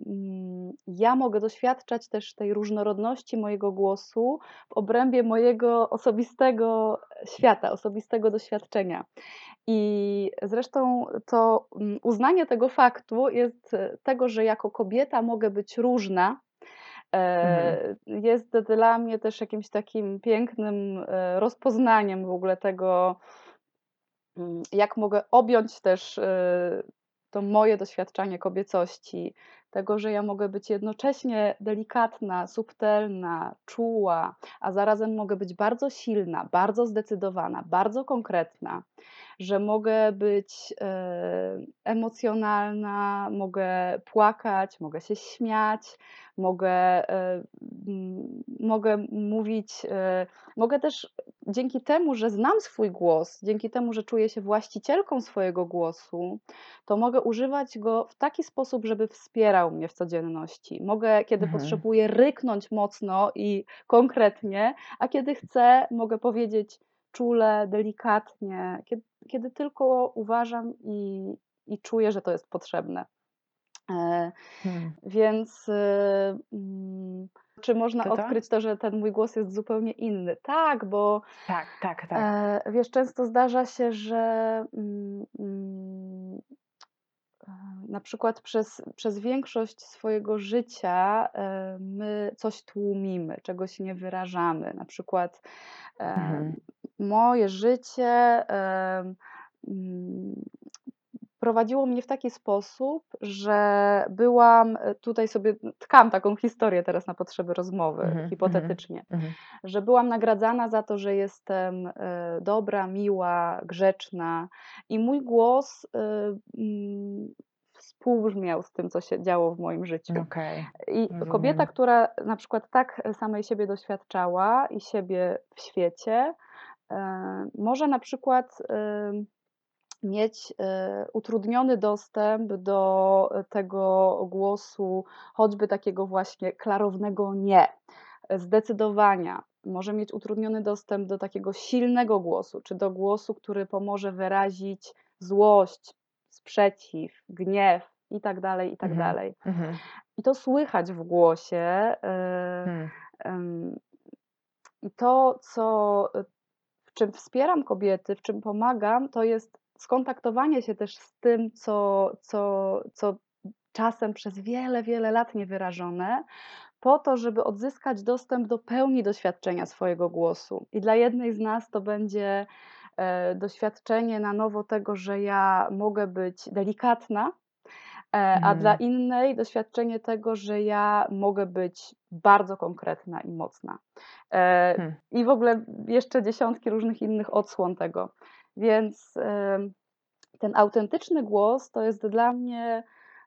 mm, ja mogę doświadczać też tej różnorodności mojego głosu w obrębie mojego osobistego świata, osobistego doświadczenia. I zresztą to uznanie tego faktu jest e, tego, że jako kobieta mogę być różna. e, Jest dla mnie też jakimś takim pięknym e, rozpoznaniem w ogóle tego, jak mogę objąć też to moje doświadczenie kobiecości, tego, że ja mogę być jednocześnie delikatna, subtelna, czuła, a zarazem mogę być bardzo silna, bardzo zdecydowana, bardzo konkretna, że mogę być e, emocjonalna, mogę płakać, mogę się śmiać, mogę, e, mogę mówić, e, mogę też dzięki temu, że znam swój głos, dzięki temu, że czuję się właścicielką swojego głosu, to mogę używać go w taki sposób, żeby wspierał mnie w codzienności. Mogę, kiedy Mhm. potrzebuję, ryknąć mocno i konkretnie, a kiedy chcę, mogę powiedzieć czule, delikatnie, kiedy, kiedy tylko uważam i, i czuję, że to jest potrzebne. E, Hmm. Więc y, mm, czy można To to? odkryć to, że ten mój głos jest zupełnie inny? Tak, bo Tak, tak, tak. e, wiesz, często zdarza się, że mm, mm, e, na przykład przez, przez większość swojego życia e, my coś tłumimy, czegoś nie wyrażamy. Na przykład e, Mhm. moje życie prowadziło mnie w taki sposób, że byłam, e, tutaj sobie tkam taką historię teraz na potrzeby rozmowy, Mhm, mhm, hipotetycznie, mhm. że byłam nagradzana za to, że jestem e, dobra, miła, grzeczna i mój głos e, mm, współbrzmiał z tym, co się działo w moim życiu. Okej. I kobieta, która na przykład tak samej siebie doświadczała i siebie w świecie, może na przykład mieć e, utrudniony dostęp do tego głosu, choćby takiego właśnie klarownego nie, zdecydowania. Może mieć utrudniony dostęp do takiego silnego głosu, czy do głosu, który pomoże wyrazić złość, sprzeciw, gniew i tak dalej, i tak Mhm. dalej. Mhm. I to słychać w głosie. e, Hmm. I to, co, w czym wspieram kobiety, w czym pomagam, to jest skontaktowanie się też z tym, co, co, co czasem przez wiele, wiele lat niewyrażone, po to, żeby odzyskać dostęp do pełni doświadczenia swojego głosu. I dla jednej z nas to będzie e, doświadczenie na nowo tego, że ja mogę być delikatna, E, a dla Mhm. innej doświadczenie tego, że ja mogę być bardzo konkretna i mocna. E, Hmm. I w ogóle jeszcze dziesiątki różnych innych odsłon tego. Więc ten autentyczny głos to jest dla mnie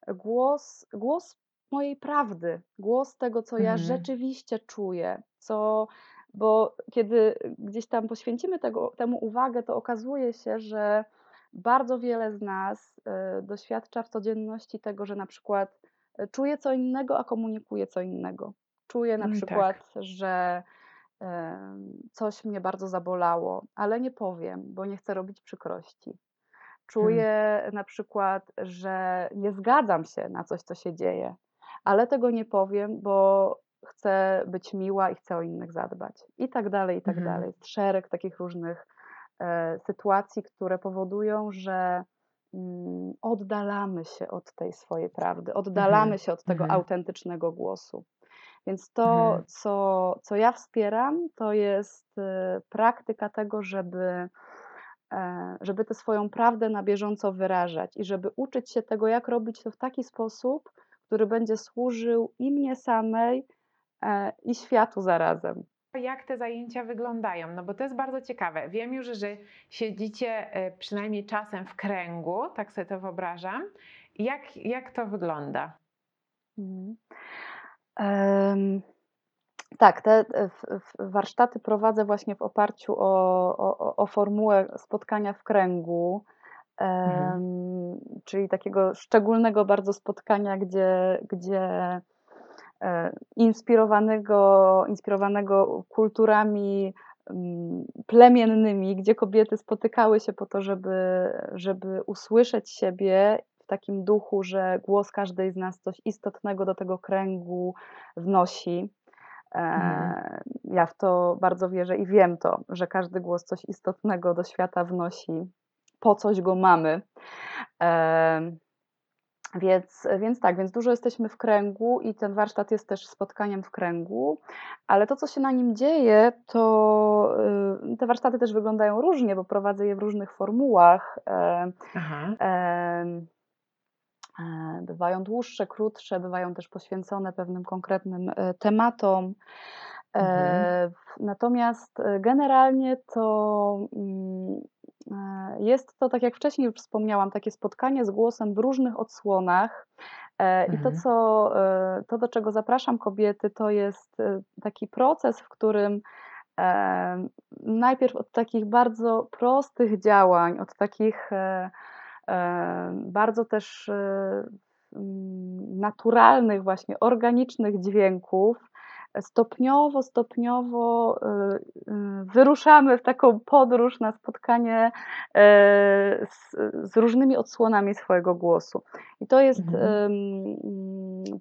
głos, głos mojej prawdy, głos tego, co ja Mhm. rzeczywiście czuję, co, bo kiedy gdzieś tam poświęcimy tego, temu uwagę, to okazuje się, że bardzo wiele z nas e, doświadcza w codzienności tego, że na przykład e, czuje co innego, a komunikuje co innego. Czuje na Mm, przykład, tak. że coś mnie bardzo zabolało, ale nie powiem, bo nie chcę robić przykrości. Hmm. Czuję na przykład, że nie zgadzam się na coś, co się dzieje, ale tego nie powiem, bo chcę być miła i chcę o innych zadbać. I tak dalej, i tak Mhm. dalej. Jest Szereg takich różnych e, sytuacji, które powodują, że mm, oddalamy się od tej swojej prawdy, oddalamy Mhm. się od tego Mhm. autentycznego głosu. Więc to, Mhm. co, co ja wspieram, to jest e, praktyka tego, żeby, e, żeby tę swoją prawdę na bieżąco wyrażać i żeby uczyć się tego, jak robić to w taki sposób, który będzie służył i mnie samej, e, i światu zarazem. Jak te zajęcia wyglądają? No bo to jest bardzo ciekawe. Wiem już, że siedzicie e, przynajmniej czasem w kręgu, tak sobie to wyobrażam. Jak, jak to wygląda? Mhm. Tak, te e, warsztaty prowadzę właśnie w oparciu o, o, o formułę spotkania w kręgu, Mhm. czyli takiego szczególnego bardzo spotkania, gdzie, gdzie e, inspirowanego, inspirowanego kulturami mm, plemiennymi, gdzie kobiety spotykały się po to, żeby, żeby usłyszeć siebie takim duchu, że głos każdej z nas coś istotnego do tego kręgu wnosi. Mhm. E, Ja w to bardzo wierzę i wiem to, że każdy głos coś istotnego do świata wnosi, po coś go mamy. Em, Więc, więc tak, więc dużo jesteśmy w kręgu i ten warsztat jest też spotkaniem w kręgu, ale to, co się na nim dzieje, to y, te warsztaty też wyglądają różnie, bo prowadzę je w różnych formułach. e, Aha. E, Bywają dłuższe, krótsze, bywają też poświęcone pewnym konkretnym e, tematom. Mhm. E, w- Natomiast generalnie to mm, jest to, tak jak wcześniej już wspomniałam, takie spotkanie z głosem w różnych odsłonach. I to, Mhm. co, to, do czego zapraszam kobiety, to jest taki proces, w którym najpierw od takich bardzo prostych działań, od takich bardzo też e, naturalnych, właśnie organicznych dźwięków, stopniowo, stopniowo y, y, wyruszamy w taką podróż na spotkanie e, z, z różnymi odsłonami swojego głosu. I to jest Mhm.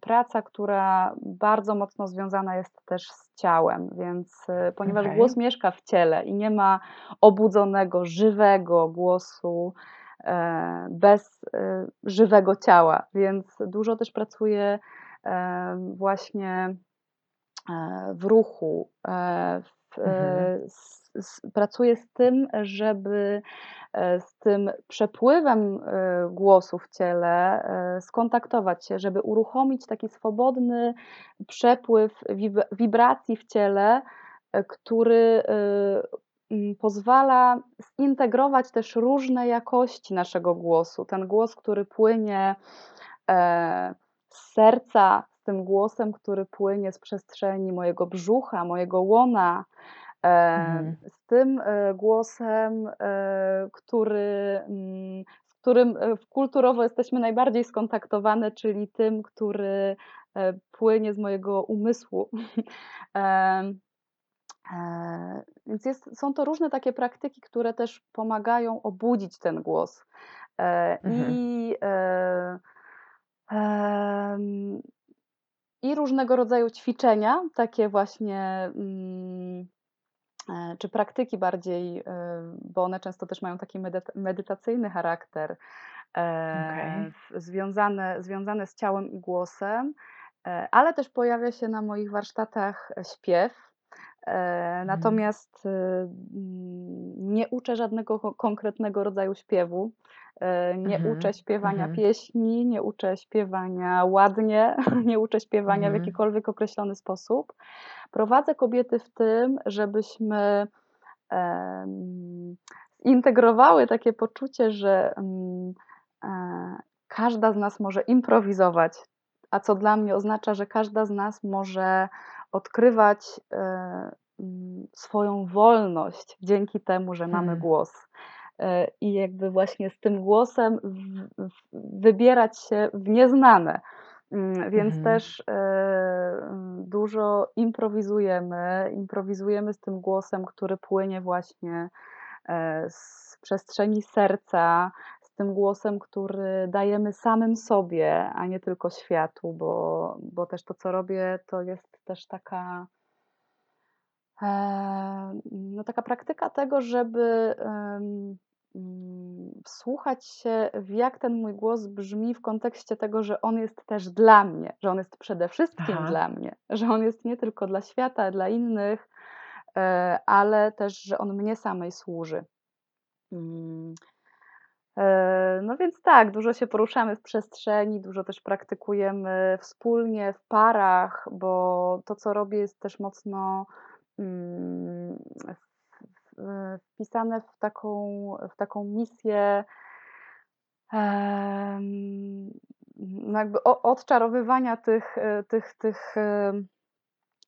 praca, która bardzo mocno związana jest też z ciałem, więc ponieważ Okej. głos mieszka w ciele i nie ma obudzonego, żywego głosu, e, bez e, żywego ciała, więc dużo też pracuję e, właśnie e, w ruchu, e, w, Mhm. e, s, s, pracuję z tym, żeby e, z tym przepływem e, głosu w ciele e, skontaktować się, żeby uruchomić taki swobodny przepływ wib- wibracji w ciele, e, który e, mm, pozwala zintegrować też różne jakości naszego głosu. Ten głos, który płynie e, z serca, z tym głosem, który płynie z przestrzeni mojego brzucha, mojego łona, e, Mhm. z tym e, głosem, który, mm, z którym kulturowo jesteśmy najbardziej skontaktowane, czyli tym, który płynie z mojego umysłu. E, Więc jest, są to różne takie praktyki, które też pomagają obudzić ten głos. E, Mhm. I, e, i różnego rodzaju ćwiczenia, takie właśnie, mm, czy praktyki bardziej, bo one często też mają taki medyta- medytacyjny charakter, w- związane, związane z ciałem i głosem, ale też pojawia się na moich warsztatach śpiew. E, Mhm. Natomiast y, mm, nie uczę żadnego ko- konkretnego rodzaju śpiewu. E, Nie Mhm. uczę śpiewania Mhm. pieśni, nie uczę śpiewania ładnie, nie uczę śpiewania w Mhm. jakikolwiek określony sposób. Prowadzę kobiety w tym, żebyśmy em, zintegrowały takie poczucie, że mm, e, każda z nas może improwizować, a co dla mnie oznacza, że każda z nas może odkrywać e, mm, swoją wolność dzięki temu, że mamy Hmm. głos. E, I jakby właśnie z tym głosem wybierać się w nieznane. Mm, Więc Mhm. też e, dużo improwizujemy, improwizujemy z tym głosem, który płynie właśnie z przestrzeni serca, tym głosem, który dajemy samym sobie, a nie tylko światu, bo, bo też to, co robię, to jest też taka, e, no taka praktyka tego, żeby mm, wsłuchać się, jak ten mój głos brzmi w kontekście tego, że on jest też dla mnie, że on jest przede wszystkim Aha. dla mnie, że on jest nie tylko dla świata, dla innych, e, ale też, że on mnie samej służy. E, No więc tak, dużo się poruszamy w przestrzeni, dużo też praktykujemy wspólnie, w parach, bo to, co robię, jest też mocno mm, wpisane w taką, w taką misję no jakby odczarowywania tych, e, tych, tych em,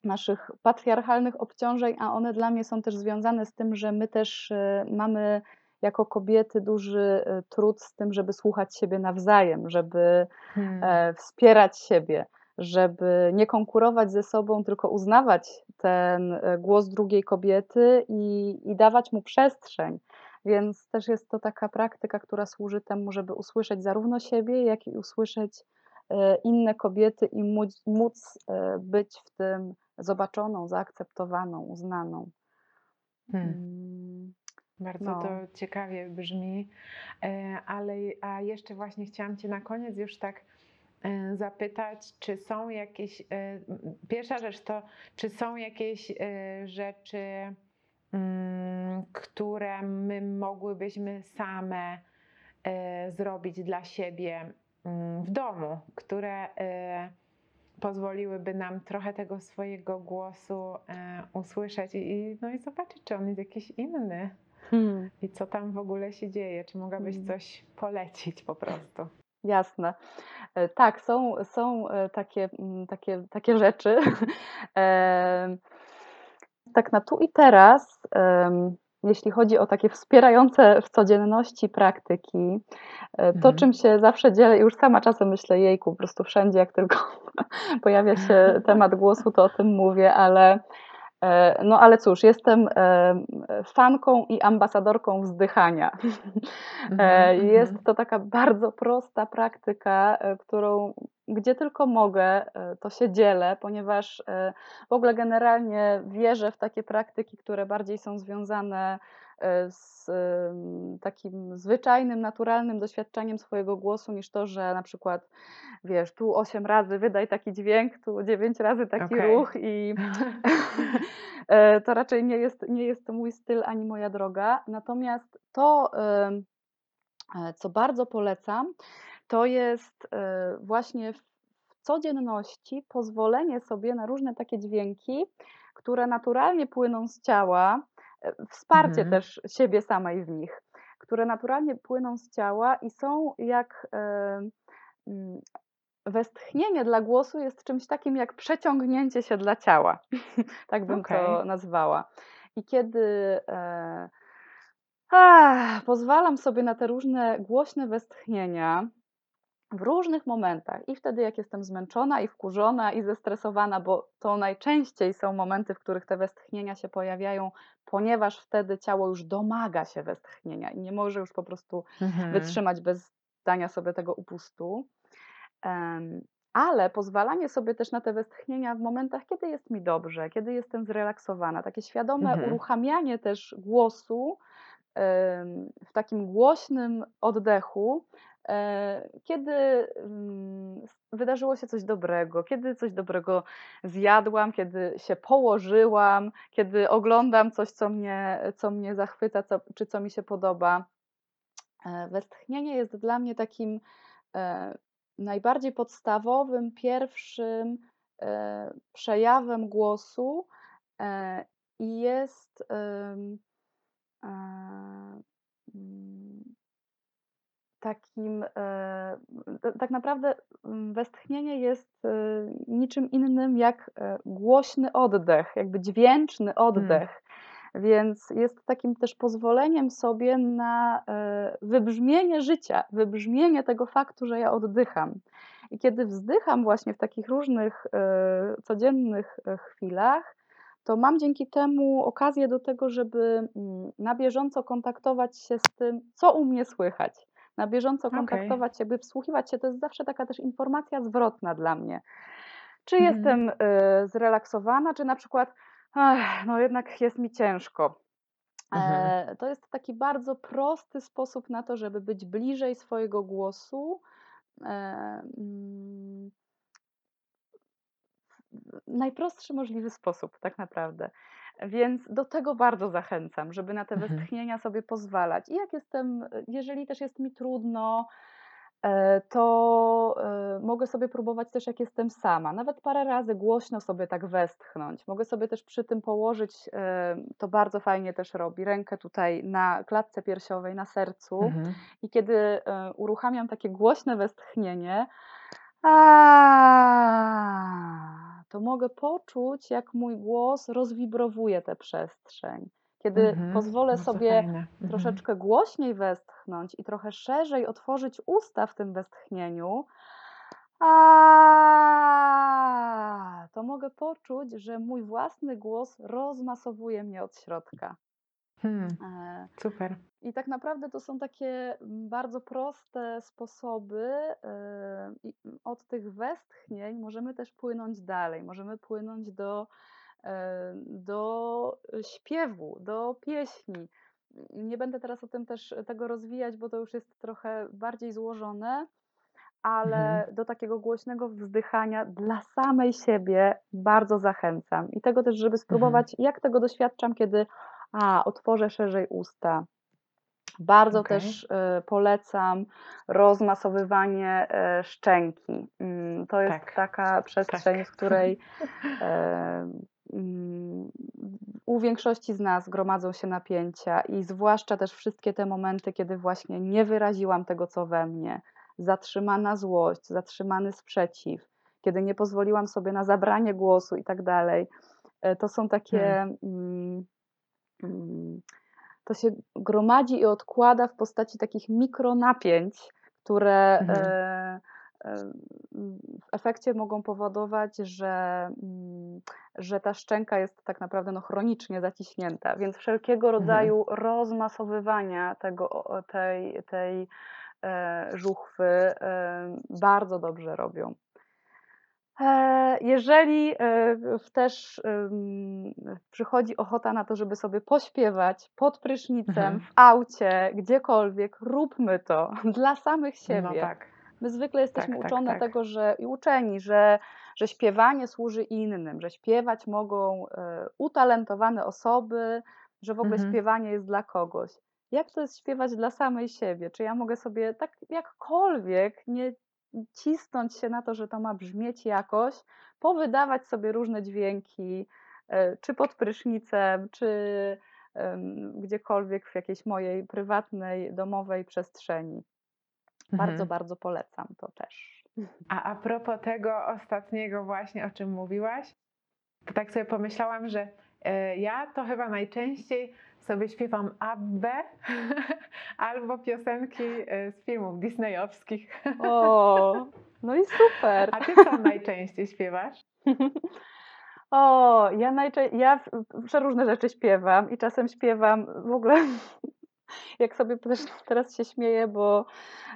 naszych patriarchalnych obciążeń, a one dla mnie są też związane z tym, że my też e, mamy jako kobiety duży e, trud z tym, żeby słuchać siebie nawzajem, żeby Hmm. e, wspierać siebie, żeby nie konkurować ze sobą, tylko uznawać ten e, głos drugiej kobiety i, i dawać mu przestrzeń. Więc też jest to taka praktyka, która służy temu, żeby usłyszeć zarówno siebie, jak i usłyszeć inne kobiety i móc, móc być w tym zobaczoną, zaakceptowaną, uznaną. Hmm. Bardzo No. to ciekawie brzmi, E, ale a jeszcze właśnie chciałam Cię na koniec już tak e, zapytać, czy są jakieś, e, pierwsza rzecz to, czy są jakieś rzeczy, mm, które my mogłybyśmy same zrobić dla siebie mm, w domu, które pozwoliłyby nam trochę tego swojego głosu usłyszeć i- no i zobaczyć, czy on jest jakiś inny. Hmm. I co tam w ogóle się dzieje? Czy mogłabyś Mm. coś polecić po prostu? Jasne. E, Tak, są, są e, takie, mm, takie, takie rzeczy. Em, Tak na tu i teraz jeśli chodzi o takie wspierające w codzienności praktyki, e, to Mhm. czym się zawsze dzielę, już sama czasem myślę, jejku, po prostu wszędzie, jak tylko pojawia się temat głosu, to o tym mówię, ale e, no ale cóż, jestem em, fanką i ambasadorką wzdychania. Mhm, E, mhm. Jest to taka bardzo prosta praktyka, e, którą gdzie tylko mogę, e, to się dzielę, ponieważ e, w ogóle generalnie wierzę w takie praktyki, które bardziej są związane e, z takim zwyczajnym, naturalnym doświadczeniem swojego głosu, niż to, że na przykład wiesz, tu 8 razy wydaj taki dźwięk, tu 9 razy taki Okej. ruch i to raczej nie jest, nie jest mój styl ani moja droga. Natomiast to, co bardzo polecam, to jest e, właśnie w codzienności pozwolenie sobie na różne takie dźwięki, które naturalnie płyną z ciała, e, wsparcie Mhm. też siebie samej w nich, które naturalnie płyną z ciała i są jak e, mm, westchnienie dla głosu jest czymś takim jak przeciągnięcie się dla ciała. tak bym to Okej. nazwała. I kiedy e, ah, pozwalam sobie na te różne głośne westchnienia w różnych momentach, i wtedy, jak jestem zmęczona, i wkurzona, i zestresowana, bo to najczęściej są momenty, w których te westchnienia się pojawiają, ponieważ wtedy ciało już domaga się westchnienia i nie może już po prostu Mhm. wytrzymać bez dania sobie tego upustu. Em, Ale pozwalanie sobie też na te westchnienia w momentach, kiedy jest mi dobrze, kiedy jestem zrelaksowana, takie świadome Mhm. uruchamianie też głosu w takim głośnym oddechu, kiedy mm, wydarzyło się coś dobrego, kiedy coś dobrego zjadłam, kiedy się położyłam, kiedy oglądam coś, co mnie, co mnie zachwyca, co, czy co mi się podoba. E, Westchnienie jest dla mnie takim e, najbardziej podstawowym, pierwszym e, przejawem głosu e, i jest e, mm, takim, e, tak naprawdę mm, westchnienie jest e, niczym innym jak e, głośny oddech, jakby dźwięczny Hmm. oddech. Więc jest takim też pozwoleniem sobie na wybrzmienie życia, wybrzmienie tego faktu, że ja oddycham. I kiedy wzdycham właśnie w takich różnych codziennych chwilach, to mam dzięki temu okazję do tego, żeby mm, na bieżąco kontaktować się z tym, co u mnie słychać. Na bieżąco kontaktować się, by wsłuchiwać się, to jest zawsze taka też informacja zwrotna dla mnie. Czy Mhm. jestem y, zrelaksowana, czy na przykład, "Ach, no jednak jest mi ciężko. Mhm. E, to jest taki bardzo prosty sposób na to, żeby być bliżej swojego głosu. E, mm, najprostszy możliwy sposób, tak naprawdę. Więc do tego bardzo zachęcam, żeby na te Mhm. westchnienia sobie pozwalać. I jak jestem, jeżeli też jest mi trudno, e, to e, mogę sobie próbować też, jak jestem sama. Nawet parę razy głośno sobie tak westchnąć. Mogę sobie też przy tym położyć, e, to bardzo fajnie też robi, rękę tutaj na klatce piersiowej, na sercu. Mhm. I kiedy uruchamiam takie głośne westchnienie, a, to mogę poczuć, jak mój głos rozwibrowuje tę przestrzeń. Kiedy Mhm. pozwolę sobie. Mhm. troszeczkę głośniej westchnąć i trochę szerzej otworzyć usta w tym westchnieniu, a, to mogę poczuć, że mój własny głos rozmasowuje mnie od środka. Hmm. E, Super. i tak naprawdę to są takie bardzo proste sposoby. e, i Od tych westchnień możemy też płynąć dalej. Możemy płynąć do, e, do śpiewu, do pieśni. Nie będę teraz o tym też tego rozwijać, bo to już jest trochę bardziej złożone, ale Mhm. do takiego głośnego wzdychania dla samej siebie bardzo zachęcam. I tego też, żeby Mhm. spróbować, jak tego doświadczam, kiedy a, otworzę szerzej usta. Bardzo Okej. też e, polecam rozmasowywanie e, szczęki. Mm, To jest Tak. taka przestrzeń, Tak. w której e, mm, u większości z nas gromadzą się napięcia i zwłaszcza też wszystkie te momenty, kiedy właśnie nie wyraziłam tego, co we mnie, zatrzymana złość, zatrzymany sprzeciw, kiedy nie pozwoliłam sobie na zabranie głosu i tak dalej. E, To są takie Hmm. Mm, to się gromadzi i odkłada w postaci takich mikronapięć, które Mhm. e, e, w efekcie mogą powodować, że, mm, że ta szczęka jest tak naprawdę no, chronicznie zaciśnięta. Więc wszelkiego Mhm. rodzaju rozmasowywania tego, tej, tej e, żuchwy bardzo dobrze robią. Jeżeli e, też przychodzi ochota na to, żeby sobie pośpiewać pod prysznicem, Mhm. w aucie, gdziekolwiek, róbmy to dla samych No siebie. tak. My zwykle jesteśmy tak, uczone tak. tego, że i uczeni, że, że śpiewanie służy innym, że śpiewać mogą e, utalentowane osoby, że w ogóle Mhm. śpiewanie jest dla kogoś. Jak to jest śpiewać dla samej siebie? Czy ja mogę sobie tak jakkolwiek nie cisnąć się na to, że to ma brzmieć jakoś, powydawać sobie różne dźwięki, e, czy pod prysznicem, czy gdziekolwiek w jakiejś mojej prywatnej, domowej przestrzeni. Bardzo, Mhm. bardzo polecam to też. A a propos tego ostatniego właśnie, o czym mówiłaś, to tak sobie pomyślałam, że e, ja to chyba najczęściej sobie śpiewam Abbę albo piosenki e, z filmów disneyowskich. O, no i super. A ty co najczęściej śpiewasz? O, ja najczęściej, ja przeróżne rzeczy śpiewam i czasem śpiewam w ogóle, jak sobie też teraz się śmieję, bo,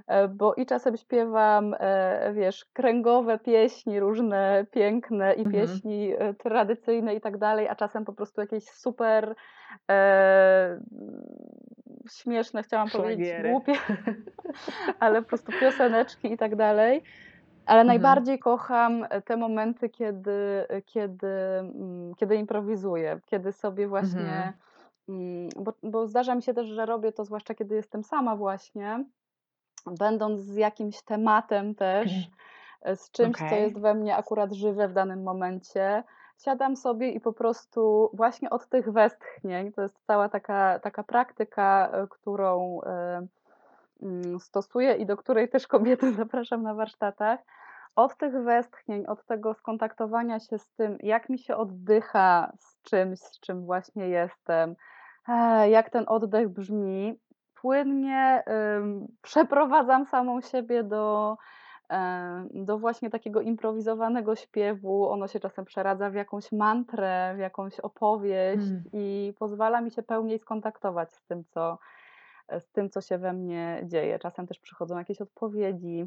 e, bo i czasem śpiewam, e, wiesz, kręgowe pieśni różne, piękne i Mhm. pieśni e, tradycyjne i tak dalej, a czasem po prostu jakieś super e, śmieszne, chciałam powiedzieć, Szlagiery. głupie, ale po prostu pioseneczki i tak dalej. Ale Mhm. najbardziej kocham te momenty, kiedy, kiedy, mm, kiedy improwizuję, kiedy sobie właśnie, Mhm. Mm, bo, bo zdarza mi się też, że robię to zwłaszcza kiedy jestem sama właśnie, będąc z jakimś tematem też, e, z czymś, co Okej. jest we mnie akurat żywe w danym momencie. Siadam sobie i po prostu właśnie od tych westchnień, to jest cała taka, taka praktyka, e, którą e, mm, stosuję i do której też kobiety zapraszam na warsztatach. Od tych westchnień, od tego skontaktowania się z tym, jak mi się oddycha z czymś, z czym właśnie jestem, jak ten oddech brzmi, płynnie przeprowadzam samą siebie do, do właśnie takiego improwizowanego śpiewu. Ono się czasem przeradza w jakąś mantrę, w jakąś opowieść Mm. i pozwala mi się pełniej skontaktować z tym, co, z tym, co się we mnie dzieje. Czasem też przychodzą jakieś odpowiedzi.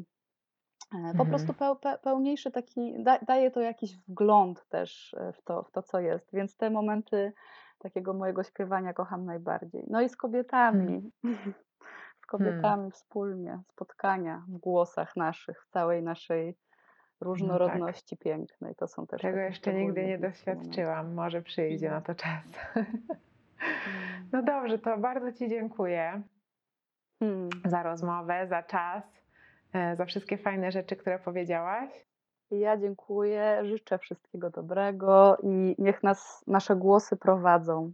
E, Po Mhm. prostu peł, pe, pełniejszy taki, da, daje to jakiś wgląd też e, w to, w to, co jest. Więc te momenty takiego mojego śpiewania kocham najbardziej. No i z kobietami. Z kobietami wspólnie, spotkania w głosach naszych, w całej naszej różnorodności pięknej. To są też Tego jeszcze nigdy nie momenty. doświadczyłam. Może przyjdzie na to czas. Mm. No dobrze, to bardzo Ci dziękuję Hmm. za rozmowę, za czas, e, za wszystkie fajne rzeczy, które powiedziałaś. Ja dziękuję, życzę wszystkiego dobrego i niech nas nasze głosy prowadzą.